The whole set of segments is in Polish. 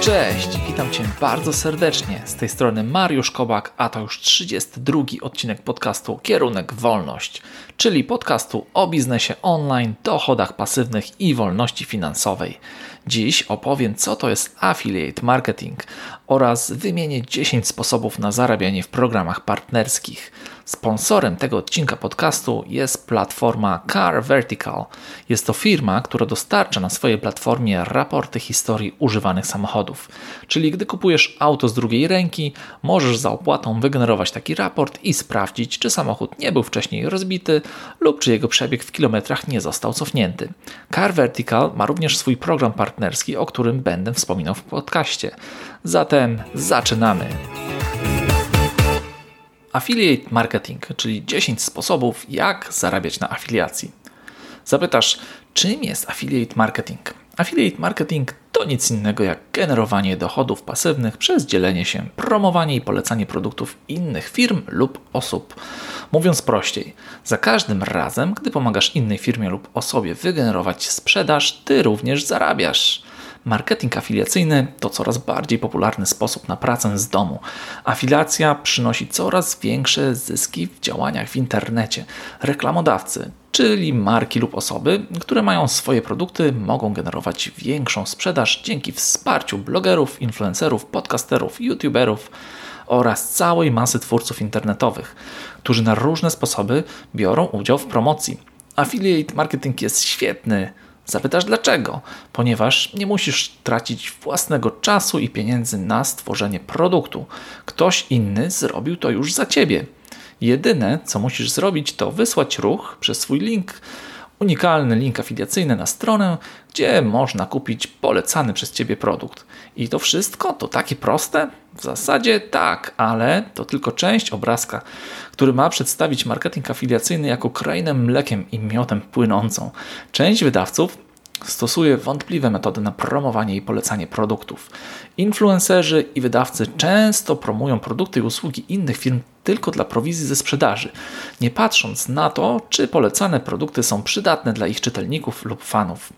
Cześć, witam Cię bardzo serdecznie. Z tej strony Mariusz Kobak, a to już 32 odcinek podcastu Kierunek Wolność, czyli podcastu o biznesie online, dochodach pasywnych i wolności finansowej. Dziś opowiem, co to jest affiliate marketing oraz wymienię 10 sposobów na zarabianie w programach partnerskich. Sponsorem tego odcinka podcastu jest platforma Car Vertical. Jest to firma, która dostarcza na swojej platformie raporty historii używanych samochodów. Czyli gdy kupujesz auto z drugiej ręki, możesz za opłatą wygenerować taki raport i sprawdzić, czy samochód nie był wcześniej rozbity lub czy jego przebieg w kilometrach nie został cofnięty. Car Vertical ma również swój program partnerski, o którym będę wspominał w podcaście. Zatem zaczynamy. Affiliate marketing, czyli 10 sposobów, jak zarabiać na afiliacji. Zapytasz, czym jest affiliate marketing? Affiliate marketing to nic innego jak generowanie dochodów pasywnych przez dzielenie się, promowanie i polecanie produktów innych firm lub osób. Mówiąc prościej, za każdym razem, gdy pomagasz innej firmie lub osobie wygenerować sprzedaż, ty również zarabiasz. Marketing afiliacyjny to coraz bardziej popularny sposób na pracę z domu. Afiliacja przynosi coraz większe zyski w działaniach w internecie. Reklamodawcy, czyli marki lub osoby, które mają swoje produkty, mogą generować większą sprzedaż dzięki wsparciu blogerów, influencerów, podcasterów, youtuberów oraz całej masy twórców internetowych, którzy na różne sposoby biorą udział w promocji. Affiliate marketing jest świetny Zapytasz dlaczego? Ponieważ nie musisz tracić własnego czasu i pieniędzy na stworzenie produktu. Ktoś inny zrobił to już za ciebie. Jedyne, co musisz zrobić, to wysłać ruch przez swój link, unikalny link afiliacyjny na stronę, gdzie można kupić polecany przez ciebie produkt. I to wszystko to takie proste? W zasadzie tak, ale to tylko część obrazka, który ma przedstawić marketing afiliacyjny jako krainę mlekiem i miodem płynącą. Część wydawców stosuje wątpliwe metody na promowanie i polecanie produktów. Influencerzy i wydawcy często promują produkty i usługi innych firm tylko dla prowizji ze sprzedaży, nie patrząc na to, czy polecane produkty są przydatne dla ich czytelników lub fanów.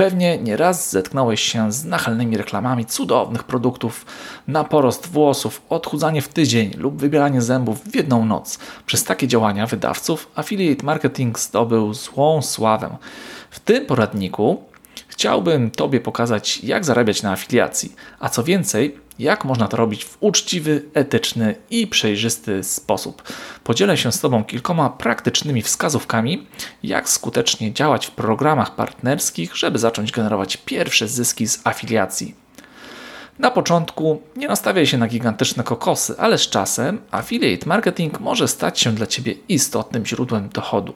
Pewnie nieraz zetknąłeś się z nachalnymi reklamami cudownych produktów na porost włosów, odchudzanie w tydzień lub wybieranie zębów w jedną noc. Przez takie działania wydawców affiliate marketing zdobył złą sławę. W tym poradniku chciałbym Tobie pokazać, jak zarabiać na afiliacji, a co więcej, jak można to robić w uczciwy, etyczny i przejrzysty sposób. Podzielę się z Tobą kilkoma praktycznymi wskazówkami, jak skutecznie działać w programach partnerskich, żeby zacząć generować pierwsze zyski z afiliacji. Na początku nie nastawiaj się na gigantyczne kokosy, ale z czasem affiliate marketing może stać się dla Ciebie istotnym źródłem dochodu.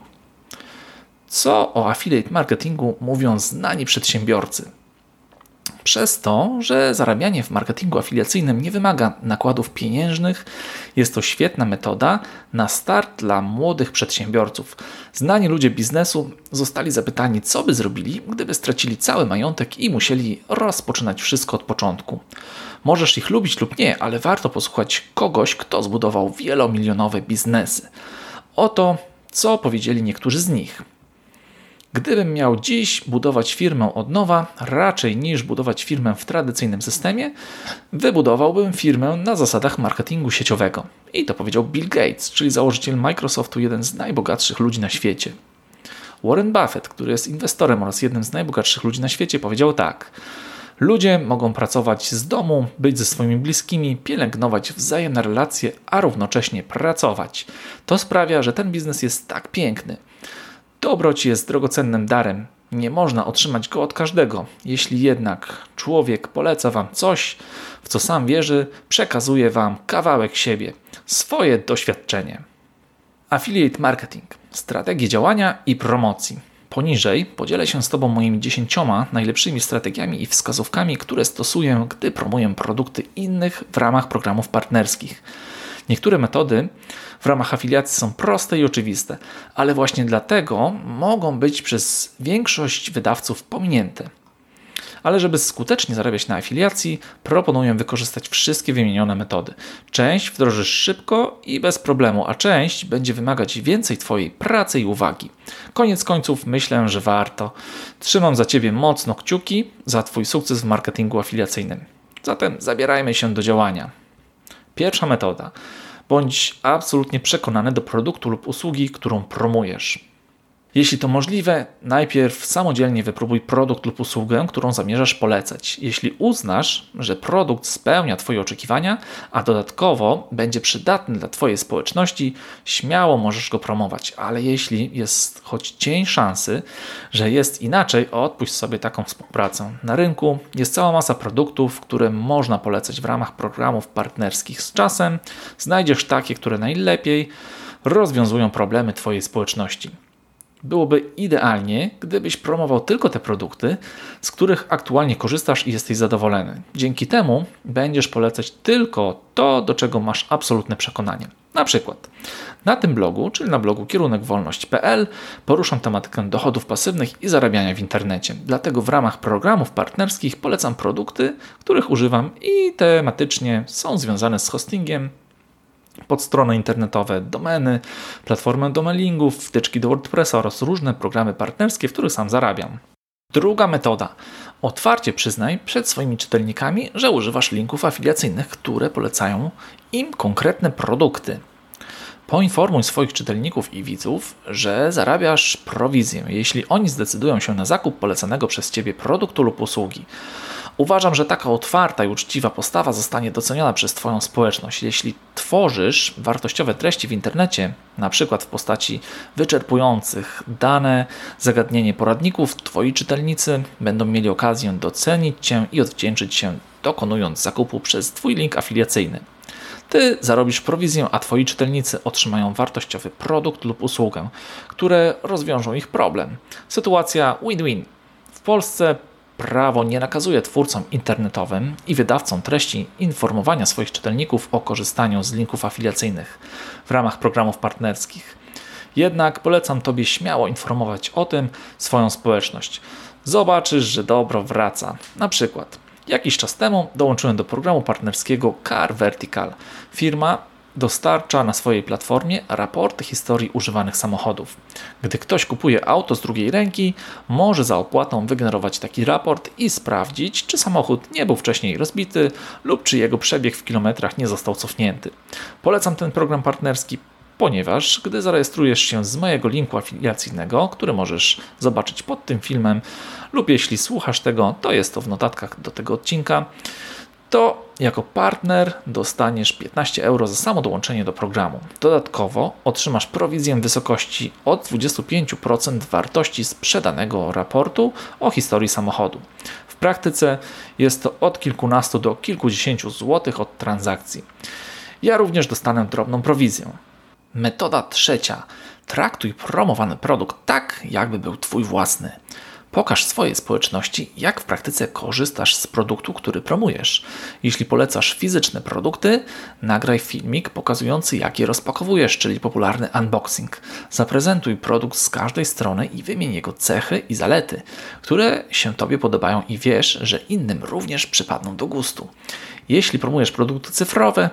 Co o affiliate marketingu mówią znani przedsiębiorcy? Przez to, że zarabianie w marketingu afiliacyjnym nie wymaga nakładów pieniężnych, jest to świetna metoda na start dla młodych przedsiębiorców. Znani ludzie biznesu zostali zapytani, co by zrobili, gdyby stracili cały majątek i musieli rozpoczynać wszystko od początku. Możesz ich lubić lub nie, ale warto posłuchać kogoś, kto zbudował wielomilionowe biznesy. Oto, co powiedzieli niektórzy z nich. Gdybym miał dziś budować firmę od nowa, raczej niż budować firmę w tradycyjnym systemie, wybudowałbym firmę na zasadach marketingu sieciowego. I to powiedział Bill Gates, czyli założyciel Microsoftu, jeden z najbogatszych ludzi na świecie. Warren Buffett, który jest inwestorem oraz jednym z najbogatszych ludzi na świecie, powiedział tak. Ludzie mogą pracować z domu, być ze swoimi bliskimi, pielęgnować wzajemne relacje, a równocześnie pracować. To sprawia, że ten biznes jest tak piękny. Dobroć jest drogocennym darem. Nie można otrzymać go od każdego. Jeśli jednak człowiek poleca wam coś, w co sam wierzy, przekazuje wam kawałek siebie, swoje doświadczenie. Affiliate marketing, strategie działania i promocji. Poniżej podzielę się z Tobą moimi dziesięcioma najlepszymi strategiami i wskazówkami, które stosuję, gdy promuję produkty innych w ramach programów partnerskich. Niektóre metody w ramach afiliacji są proste i oczywiste, ale właśnie dlatego mogą być przez większość wydawców pominięte. Ale żeby skutecznie zarabiać na afiliacji, proponuję wykorzystać wszystkie wymienione metody. Część wdrożysz szybko i bez problemu, a część będzie wymagać więcej Twojej pracy i uwagi. Koniec końców myślę, że warto. Trzymam za Ciebie mocno kciuki za Twój sukces w marketingu afiliacyjnym. Zatem zabierajmy się do działania. Pierwsza metoda. Bądź absolutnie przekonany do produktu lub usługi, którą promujesz. Jeśli to możliwe, najpierw samodzielnie wypróbuj produkt lub usługę, którą zamierzasz polecać. Jeśli uznasz, że produkt spełnia Twoje oczekiwania, a dodatkowo będzie przydatny dla Twojej społeczności, śmiało możesz go promować, ale jeśli jest choć cień szansy, że jest inaczej, odpuść sobie taką współpracę. Na rynku jest cała masa produktów, które można polecać w ramach programów partnerskich. Z czasem znajdziesz takie, które najlepiej rozwiązują problemy Twojej społeczności. Byłoby idealnie, gdybyś promował tylko te produkty, z których aktualnie korzystasz i jesteś zadowolony. Dzięki temu będziesz polecać tylko to, do czego masz absolutne przekonanie. Na przykład na tym blogu, czyli na blogu kierunekwolność.pl, poruszam tematykę dochodów pasywnych i zarabiania w internecie. Dlatego w ramach programów partnerskich polecam produkty, których używam i tematycznie są związane z hostingiem, podstrony internetowe, domeny, platformę do mailingów, wtyczki do WordPressa oraz różne programy partnerskie, w których sam zarabiam. Druga metoda. Otwarcie przyznaj przed swoimi czytelnikami, że używasz linków afiliacyjnych, które polecają im konkretne produkty. Poinformuj swoich czytelników i widzów, że zarabiasz prowizję, jeśli oni zdecydują się na zakup polecanego przez Ciebie produktu lub usługi. Uważam, że taka otwarta i uczciwa postawa zostanie doceniona przez Twoją społeczność. Jeśli tworzysz wartościowe treści w internecie, na przykład w postaci wyczerpujących dane, zagadnienie poradników, Twoi czytelnicy będą mieli okazję docenić Cię i odwdzięczyć się, dokonując zakupu przez Twój link afiliacyjny. Ty zarobisz prowizję, a Twoi czytelnicy otrzymają wartościowy produkt lub usługę, które rozwiążą ich problem. Sytuacja win-win. W Polsce prawo nie nakazuje twórcom internetowym i wydawcom treści informowania swoich czytelników o korzystaniu z linków afiliacyjnych w ramach programów partnerskich. Jednak polecam Tobie śmiało informować o tym swoją społeczność. Zobaczysz, że dobro wraca. Na przykład Jakiś czas temu dołączyłem do programu partnerskiego Car Vertical. Firma dostarcza na swojej platformie raporty historii używanych samochodów. Gdy ktoś kupuje auto z drugiej ręki, może za opłatą wygenerować taki raport i sprawdzić, czy samochód nie był wcześniej rozbity lub czy jego przebieg w kilometrach nie został cofnięty. Polecam ten program partnerski ponieważ gdy zarejestrujesz się z mojego linku afiliacyjnego, który możesz zobaczyć pod tym filmem, lub jeśli słuchasz tego, to jest to w notatkach do tego odcinka, to jako partner dostaniesz 15 euro za samo dołączenie do programu. Dodatkowo otrzymasz prowizję w wysokości od 25% wartości sprzedanego raportu o historii samochodu. W praktyce jest to od kilkunastu do kilkudziesięciu złotych od transakcji. Ja również dostanę drobną prowizję. Metoda trzecia. Traktuj promowany produkt tak, jakby był Twój własny. Pokaż swojej społeczności, jak w praktyce korzystasz z produktu, który promujesz. Jeśli polecasz fizyczne produkty, nagraj filmik pokazujący, jak je rozpakowujesz, czyli popularny unboxing. Zaprezentuj produkt z każdej strony i wymień jego cechy i zalety, które się Tobie podobają i wiesz, że innym również przypadną do gustu. Jeśli promujesz produkty cyfrowe,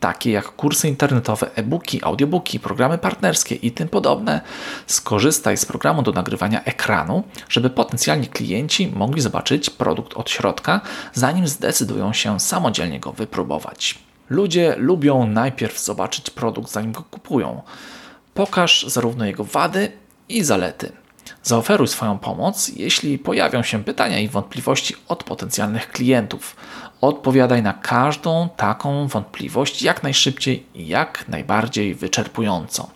takie jak kursy internetowe, e-booki, audiobooki, programy partnerskie i tym podobne, skorzystaj z programu do nagrywania ekranu, żeby potencjalni klienci mogli zobaczyć produkt od środka, zanim zdecydują się samodzielnie go wypróbować. Ludzie lubią najpierw zobaczyć produkt, zanim go kupują. Pokaż zarówno jego wady i zalety. Zaoferuj swoją pomoc, jeśli pojawią się pytania i wątpliwości od potencjalnych klientów. Odpowiadaj na każdą taką wątpliwość jak najszybciej i jak najbardziej wyczerpująco.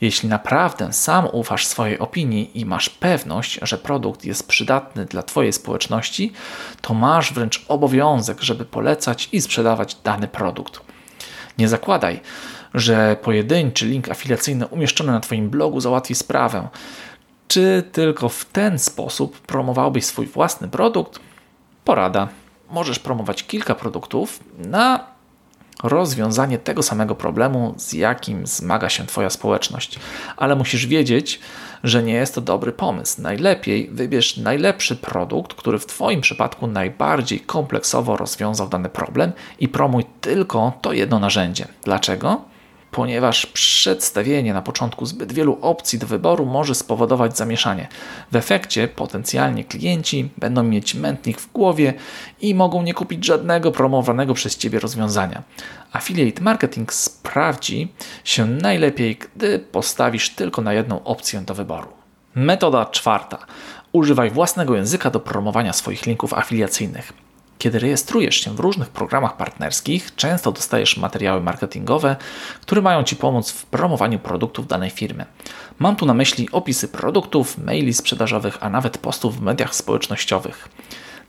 Jeśli naprawdę sam ufasz swojej opinii i masz pewność, że produkt jest przydatny dla Twojej społeczności, to masz wręcz obowiązek, żeby polecać i sprzedawać dany produkt. Nie zakładaj, że pojedynczy link afiliacyjny umieszczony na Twoim blogu załatwi sprawę. Czy tylko w ten sposób promowałbyś swój własny produkt? Porada. Możesz promować kilka produktów na rozwiązanie tego samego problemu, z jakim zmaga się Twoja społeczność. Ale musisz wiedzieć, że nie jest to dobry pomysł. Najlepiej wybierz najlepszy produkt, który w Twoim przypadku najbardziej kompleksowo rozwiązał dany problem i promuj tylko to jedno narzędzie. Dlaczego? Ponieważ przedstawienie na początku zbyt wielu opcji do wyboru może spowodować zamieszanie. W efekcie potencjalnie klienci będą mieć mętnik w głowie i mogą nie kupić żadnego promowanego przez Ciebie rozwiązania. Affiliate marketing sprawdzi się najlepiej, gdy postawisz tylko na jedną opcję do wyboru. Metoda czwarta. Używaj własnego języka do promowania swoich linków afiliacyjnych. Kiedy rejestrujesz się w różnych programach partnerskich, często dostajesz materiały marketingowe, które mają Ci pomóc w promowaniu produktów danej firmy. Mam tu na myśli opisy produktów, maili sprzedażowych, a nawet postów w mediach społecznościowych.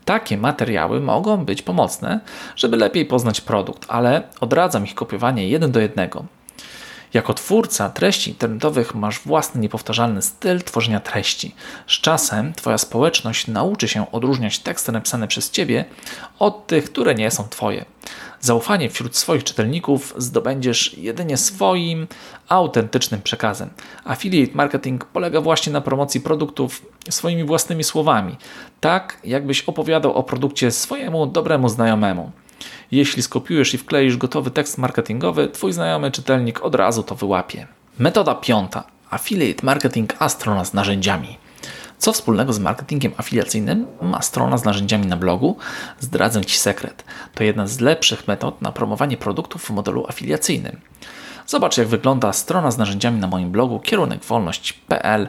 Takie materiały mogą być pomocne, żeby lepiej poznać produkt, ale odradzam ich kopiowanie jeden do jednego. Jako twórca treści internetowych masz własny niepowtarzalny styl tworzenia treści. Z czasem Twoja społeczność nauczy się odróżniać teksty napisane przez Ciebie od tych, które nie są Twoje. Zaufanie wśród swoich czytelników zdobędziesz jedynie swoim autentycznym przekazem. Affiliate marketing polega właśnie na promocji produktów swoimi własnymi słowami, tak jakbyś opowiadał o produkcie swojemu dobremu znajomemu. Jeśli skopiujesz i wkleisz gotowy tekst marketingowy, Twój znajomy czytelnik od razu to wyłapie. Metoda piąta. Affiliate marketing, a strona z narzędziami. Co wspólnego z marketingiem afiliacyjnym ma strona z narzędziami na blogu? Zdradzę Ci sekret. To jedna z lepszych metod na promowanie produktów w modelu afiliacyjnym. Zobacz, jak wygląda strona z narzędziami na moim blogu kierunekwolność.pl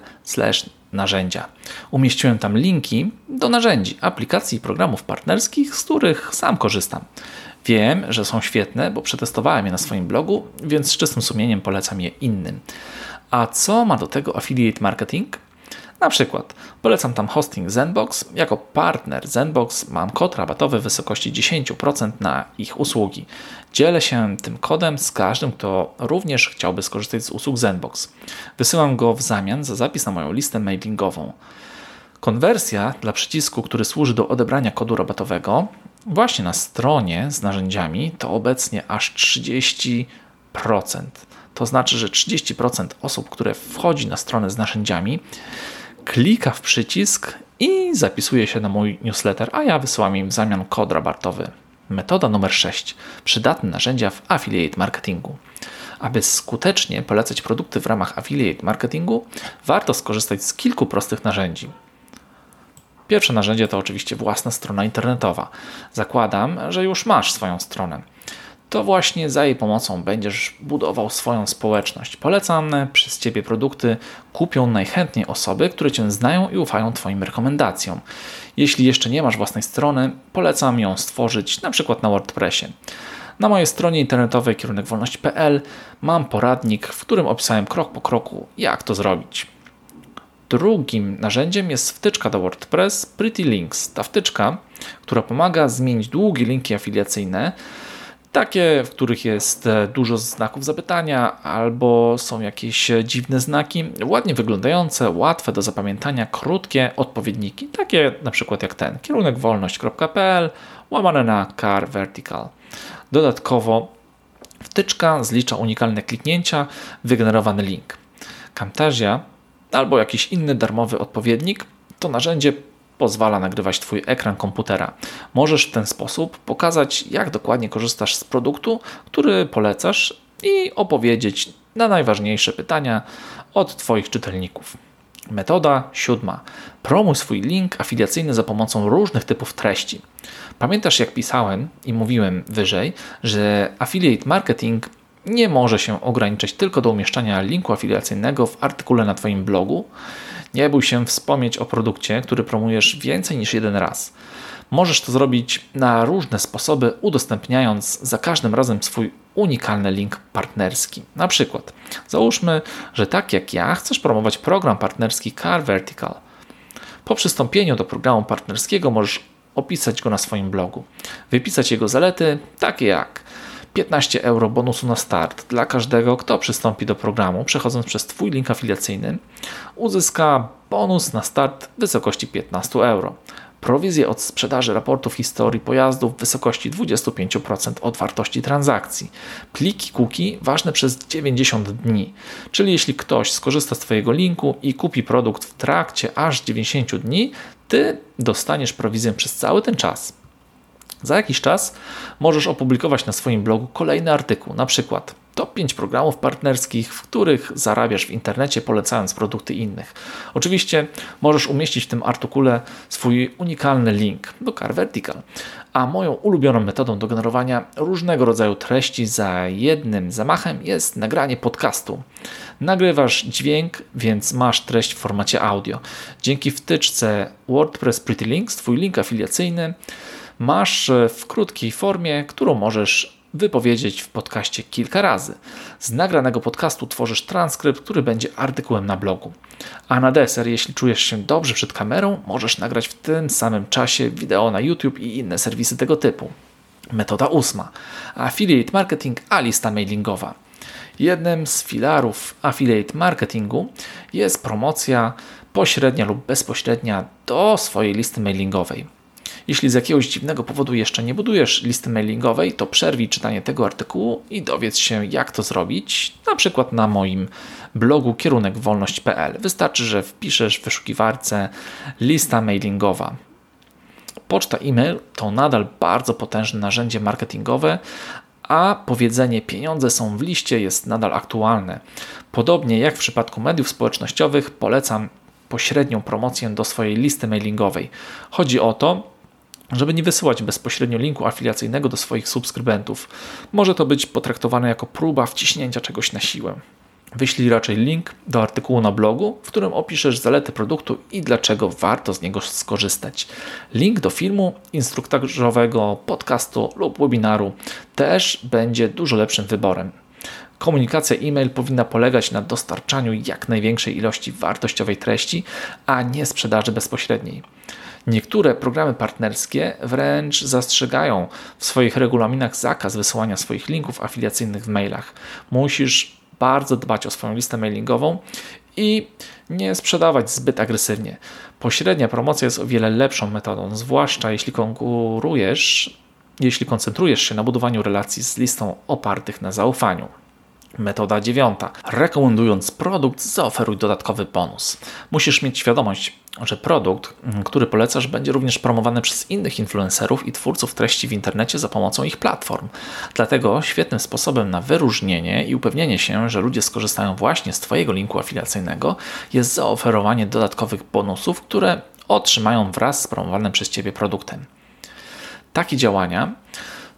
narzędzia. Umieściłem tam linki do narzędzi, aplikacji i programów partnerskich, z których sam korzystam. Wiem, że są świetne, bo przetestowałem je na swoim blogu, więc z czystym sumieniem polecam je innym. A co ma do tego affiliate marketing? Na przykład polecam tam hosting Zenbox. Jako partner Zenbox mam kod rabatowy w wysokości 10% na ich usługi. Dzielę się tym kodem z każdym, kto również chciałby skorzystać z usług Zenbox. Wysyłam go w zamian za zapis na moją listę mailingową. Konwersja dla przycisku, który służy do odebrania kodu rabatowego, właśnie na stronie z narzędziami, to obecnie aż 30%. To znaczy, że 30% osób, które wchodzi na stronę z narzędziami, klika w przycisk i zapisuje się na mój newsletter, a ja wysyłam im w zamian kod rabatowy. Metoda numer 6. Przydatne narzędzia w affiliate marketingu. Aby skutecznie polecać produkty w ramach affiliate marketingu, warto skorzystać z kilku prostych narzędzi. Pierwsze narzędzie to oczywiście własna strona internetowa. Zakładam, że już masz swoją stronę to właśnie za jej pomocą będziesz budował swoją społeczność. Polecane przez Ciebie produkty kupią najchętniej osoby, które Cię znają i ufają Twoim rekomendacjom. Jeśli jeszcze nie masz własnej strony, polecam ją stworzyć na przykład na WordPressie. Na mojej stronie internetowej kierunekwolność.pl mam poradnik, w którym opisałem krok po kroku, jak to zrobić. Drugim narzędziem jest wtyczka do WordPress Pretty Links. Ta wtyczka, która pomaga zmienić długie linki afiliacyjne takie, w których jest e, dużo znaków zapytania albo są jakieś e, dziwne znaki, ładnie wyglądające, łatwe do zapamiętania, krótkie odpowiedniki, takie na przykład jak ten, kierunek wolność.pl, łamane na car vertical. Dodatkowo wtyczka zlicza unikalne kliknięcia, wygenerowany link. Camtasia albo jakiś inny darmowy odpowiednik to narzędzie pozwala nagrywać Twój ekran komputera. Możesz w ten sposób pokazać, jak dokładnie korzystasz z produktu, który polecasz i opowiedzieć na najważniejsze pytania od Twoich czytelników. Metoda siódma. Promuj swój link afiliacyjny za pomocą różnych typów treści. Pamiętasz, jak pisałem i mówiłem wyżej, że affiliate marketing nie może się ograniczać tylko do umieszczania linku afiliacyjnego w artykule na Twoim blogu. Nie bój się wspomnieć o produkcie, który promujesz więcej niż jeden raz. Możesz to zrobić na różne sposoby, udostępniając za każdym razem swój unikalny link partnerski. Na przykład, załóżmy, że tak jak ja chcesz promować program partnerski Car Vertical. Po przystąpieniu do programu partnerskiego możesz opisać go na swoim blogu, wypisać jego zalety, takie jak 15 euro bonusu na start dla każdego, kto przystąpi do programu, przechodząc przez Twój link afiliacyjny, uzyska bonus na start w wysokości 15 euro. prowizję od sprzedaży raportów historii pojazdów w wysokości 25% od wartości transakcji. Pliki cookie ważne przez 90 dni, czyli jeśli ktoś skorzysta z Twojego linku i kupi produkt w trakcie aż 90 dni, Ty dostaniesz prowizję przez cały ten czas. Za jakiś czas możesz opublikować na swoim blogu kolejny artykuł, na przykład top 5 programów partnerskich, w których zarabiasz w internecie, polecając produkty innych. Oczywiście możesz umieścić w tym artykule swój unikalny link do Car Vertical. A moją ulubioną metodą do generowania różnego rodzaju treści za jednym zamachem jest nagranie podcastu. Nagrywasz dźwięk, więc masz treść w formacie audio. Dzięki wtyczce WordPress Pretty Links, twój link afiliacyjny masz w krótkiej formie, którą możesz wypowiedzieć w podcaście kilka razy. Z nagranego podcastu tworzysz transkrypt, który będzie artykułem na blogu. A na deser, jeśli czujesz się dobrze przed kamerą, możesz nagrać w tym samym czasie wideo na YouTube i inne serwisy tego typu. Metoda ósma. Affiliate marketing, a lista mailingowa. Jednym z filarów affiliate marketingu jest promocja pośrednia lub bezpośrednia do swojej listy mailingowej. Jeśli z jakiegoś dziwnego powodu jeszcze nie budujesz listy mailingowej, to przerwij czytanie tego artykułu i dowiedz się, jak to zrobić, na przykład na moim blogu kierunekwolność.pl. Wystarczy, że wpiszesz w wyszukiwarce lista mailingowa. Poczta e-mail to nadal bardzo potężne narzędzie marketingowe, a powiedzenie pieniądze są w liście jest nadal aktualne. Podobnie jak w przypadku mediów społecznościowych, polecam pośrednią promocję do swojej listy mailingowej. Chodzi o to, żeby nie wysyłać bezpośrednio linku afiliacyjnego do swoich subskrybentów. Może to być potraktowane jako próba wciśnięcia czegoś na siłę. Wyślij raczej link do artykułu na blogu, w którym opiszesz zalety produktu i dlaczego warto z niego skorzystać. Link do filmu, instruktażowego, podcastu lub webinaru też będzie dużo lepszym wyborem. Komunikacja e-mail powinna polegać na dostarczaniu jak największej ilości wartościowej treści, a nie sprzedaży bezpośredniej. Niektóre programy partnerskie wręcz zastrzegają w swoich regulaminach zakaz wysyłania swoich linków afiliacyjnych w mailach. Musisz bardzo dbać o swoją listę mailingową i nie sprzedawać zbyt agresywnie. Pośrednia promocja jest o wiele lepszą metodą, zwłaszcza jeśli konkurujesz, jeśli koncentrujesz się na budowaniu relacji z listą opartych na zaufaniu. Metoda dziewiąta. Rekomendując produkt, zaoferuj dodatkowy bonus. Musisz mieć świadomość, że produkt, mm, który polecasz, będzie również promowany przez innych influencerów i twórców treści w internecie za pomocą ich platform. Dlatego świetnym sposobem na wyróżnienie i upewnienie się, że ludzie skorzystają właśnie z Twojego linku afiliacyjnego, jest zaoferowanie dodatkowych bonusów, które otrzymają wraz z promowanym przez Ciebie produktem. Takie działania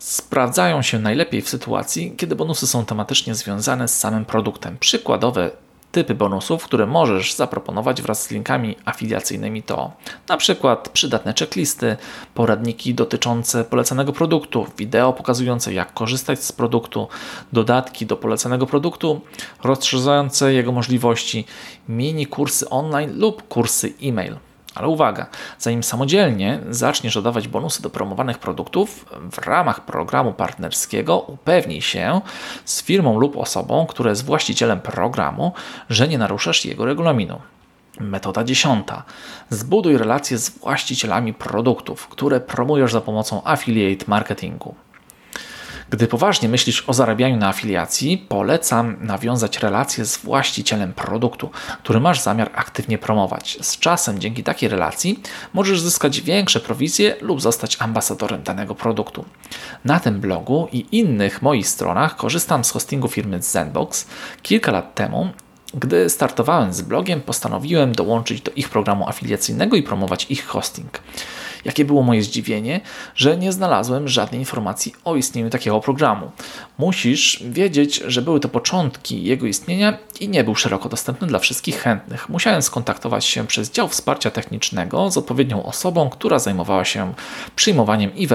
sprawdzają się najlepiej w sytuacji, kiedy bonusy są tematycznie związane z samym produktem. Przykładowe typy bonusów, które możesz zaproponować wraz z linkami afiliacyjnymi to na przykład przydatne checklisty, poradniki dotyczące polecanego produktu, wideo pokazujące jak korzystać z produktu, dodatki do polecanego produktu, rozszerzające jego możliwości, mini kursy online lub kursy e-mail. Ale uwaga, zanim samodzielnie zaczniesz dodawać bonusy do promowanych produktów, w ramach programu partnerskiego upewnij się z firmą lub osobą, która jest właścicielem programu, że nie naruszasz jego regulaminu. Metoda dziesiąta. Zbuduj relacje z właścicielami produktów, które promujesz za pomocą affiliate marketingu. Gdy poważnie myślisz o zarabianiu na afiliacji, polecam nawiązać relacje z właścicielem produktu, który masz zamiar aktywnie promować. Z czasem dzięki takiej relacji możesz zyskać większe prowizje lub zostać ambasadorem danego produktu. Na tym blogu i innych moich stronach korzystam z hostingu firmy Zenbox. Kilka lat temu gdy startowałem z blogiem, postanowiłem dołączyć do ich programu afiliacyjnego i promować ich hosting. Jakie było moje zdziwienie, że nie znalazłem żadnej informacji o istnieniu takiego programu. Musisz wiedzieć, że były to początki jego istnienia i nie był szeroko dostępny dla wszystkich chętnych. Musiałem skontaktować się przez dział wsparcia technicznego z odpowiednią osobą, która zajmowała się przyjmowaniem i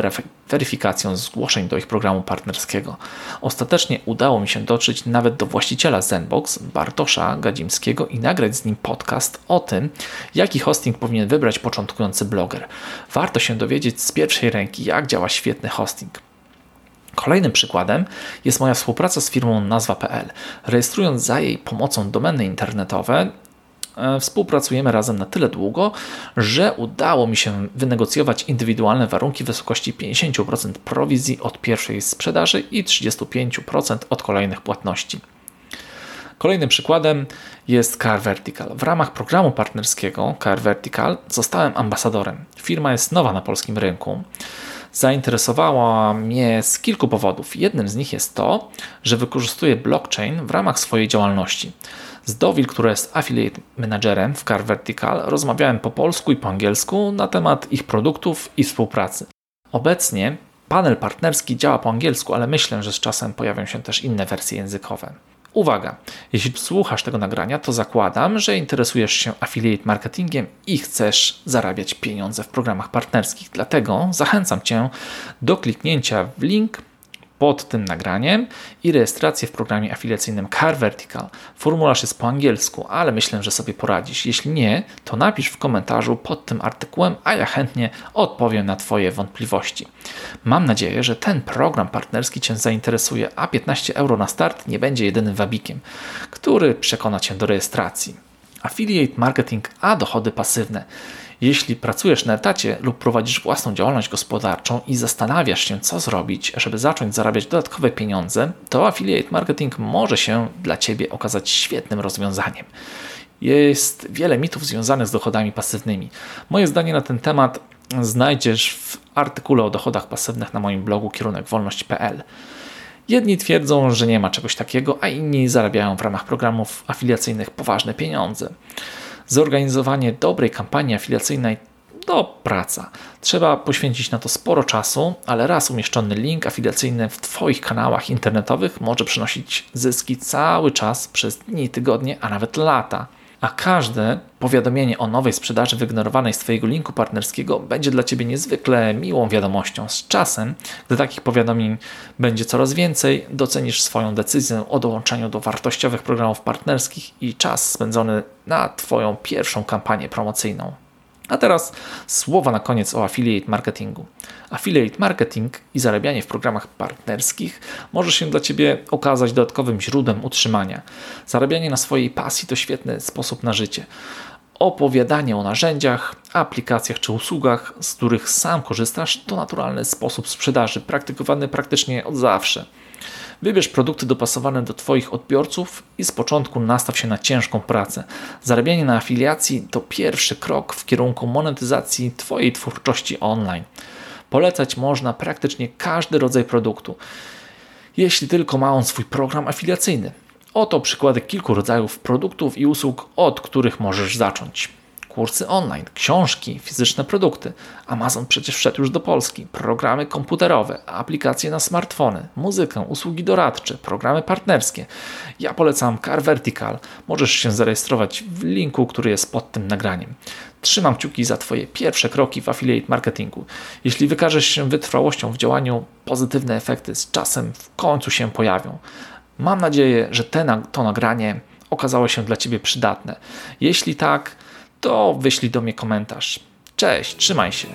weryfikacją zgłoszeń do ich programu partnerskiego. Ostatecznie udało mi się dotrzeć nawet do właściciela Zenbox, Bartosza Gadzimskiego i nagrać z nim podcast o tym, jaki hosting powinien wybrać początkujący bloger. Warto się dowiedzieć z pierwszej ręki, jak działa świetny hosting. Kolejnym przykładem jest moja współpraca z firmą nazwa.pl. Rejestrując za jej pomocą domeny internetowe, e, współpracujemy razem na tyle długo, że udało mi się wynegocjować indywidualne warunki w wysokości 50% prowizji od pierwszej sprzedaży i 35% od kolejnych płatności. Kolejnym przykładem jest Car Vertical. W ramach programu partnerskiego Car Vertical zostałem ambasadorem. Firma jest nowa na polskim rynku. Zainteresowała mnie z kilku powodów. Jednym z nich jest to, że wykorzystuje blockchain w ramach swojej działalności. Z Dowil, która jest affiliate managerem w Car Vertical, rozmawiałem po polsku i po angielsku na temat ich produktów i współpracy. Obecnie panel partnerski działa po angielsku, ale myślę, że z czasem pojawią się też inne wersje językowe. Uwaga, jeśli słuchasz tego nagrania, to zakładam, że interesujesz się affiliate marketingiem i chcesz zarabiać pieniądze w programach partnerskich. Dlatego zachęcam Cię do kliknięcia w link pod tym nagraniem i rejestrację w programie afiliacyjnym Car Vertical. Formularz jest po angielsku, ale myślę, że sobie poradzisz. Jeśli nie, to napisz w komentarzu pod tym artykułem, a ja chętnie odpowiem na Twoje wątpliwości. Mam nadzieję, że ten program partnerski Cię zainteresuje, a 15 euro na start nie będzie jedynym wabikiem, który przekona Cię do rejestracji. Affiliate marketing, a dochody pasywne. Jeśli pracujesz na etacie lub prowadzisz własną działalność gospodarczą i zastanawiasz się, co zrobić, żeby zacząć zarabiać dodatkowe pieniądze, to affiliate marketing może się dla Ciebie okazać świetnym rozwiązaniem. Jest wiele mitów związanych z dochodami pasywnymi. Moje zdanie na ten temat znajdziesz w artykule o dochodach pasywnych na moim blogu kierunekwolność.pl. Jedni twierdzą, że nie ma czegoś takiego, a inni zarabiają w ramach programów afiliacyjnych poważne pieniądze. Zorganizowanie dobrej kampanii afiliacyjnej to praca. Trzeba poświęcić na to sporo czasu, ale raz umieszczony link afiliacyjny w Twoich kanałach internetowych może przynosić zyski cały czas przez dni, tygodnie, a nawet lata a każde powiadomienie o nowej sprzedaży wygenerowanej z Twojego linku partnerskiego będzie dla Ciebie niezwykle miłą wiadomością. Z czasem, gdy takich powiadomień będzie coraz więcej, docenisz swoją decyzję o dołączeniu do wartościowych programów partnerskich i czas spędzony na Twoją pierwszą kampanię promocyjną. A teraz słowa na koniec o affiliate marketingu. Affiliate marketing i zarabianie w programach partnerskich może się dla Ciebie okazać dodatkowym źródłem utrzymania. Zarabianie na swojej pasji to świetny sposób na życie. Opowiadanie o narzędziach, aplikacjach czy usługach, z których sam korzystasz, to naturalny sposób sprzedaży, praktykowany praktycznie od zawsze. Wybierz produkty dopasowane do Twoich odbiorców i z początku nastaw się na ciężką pracę. Zarabianie na afiliacji to pierwszy krok w kierunku monetyzacji Twojej twórczości online. Polecać można praktycznie każdy rodzaj produktu, jeśli tylko ma on swój program afiliacyjny. Oto przykłady kilku rodzajów produktów i usług, od których możesz zacząć kursy online, książki, fizyczne produkty. Amazon przecież wszedł już do Polski, programy komputerowe, aplikacje na smartfony, muzykę, usługi doradcze, programy partnerskie. Ja polecam Car Vertical. Możesz się zarejestrować w linku, który jest pod tym nagraniem. Trzymam kciuki za Twoje pierwsze kroki w affiliate marketingu. Jeśli wykażesz się wytrwałością w działaniu, pozytywne efekty z czasem w końcu się pojawią. Mam nadzieję, że te, to nagranie okazało się dla Ciebie przydatne. Jeśli tak, to wyślij do mnie komentarz. Cześć, trzymaj się.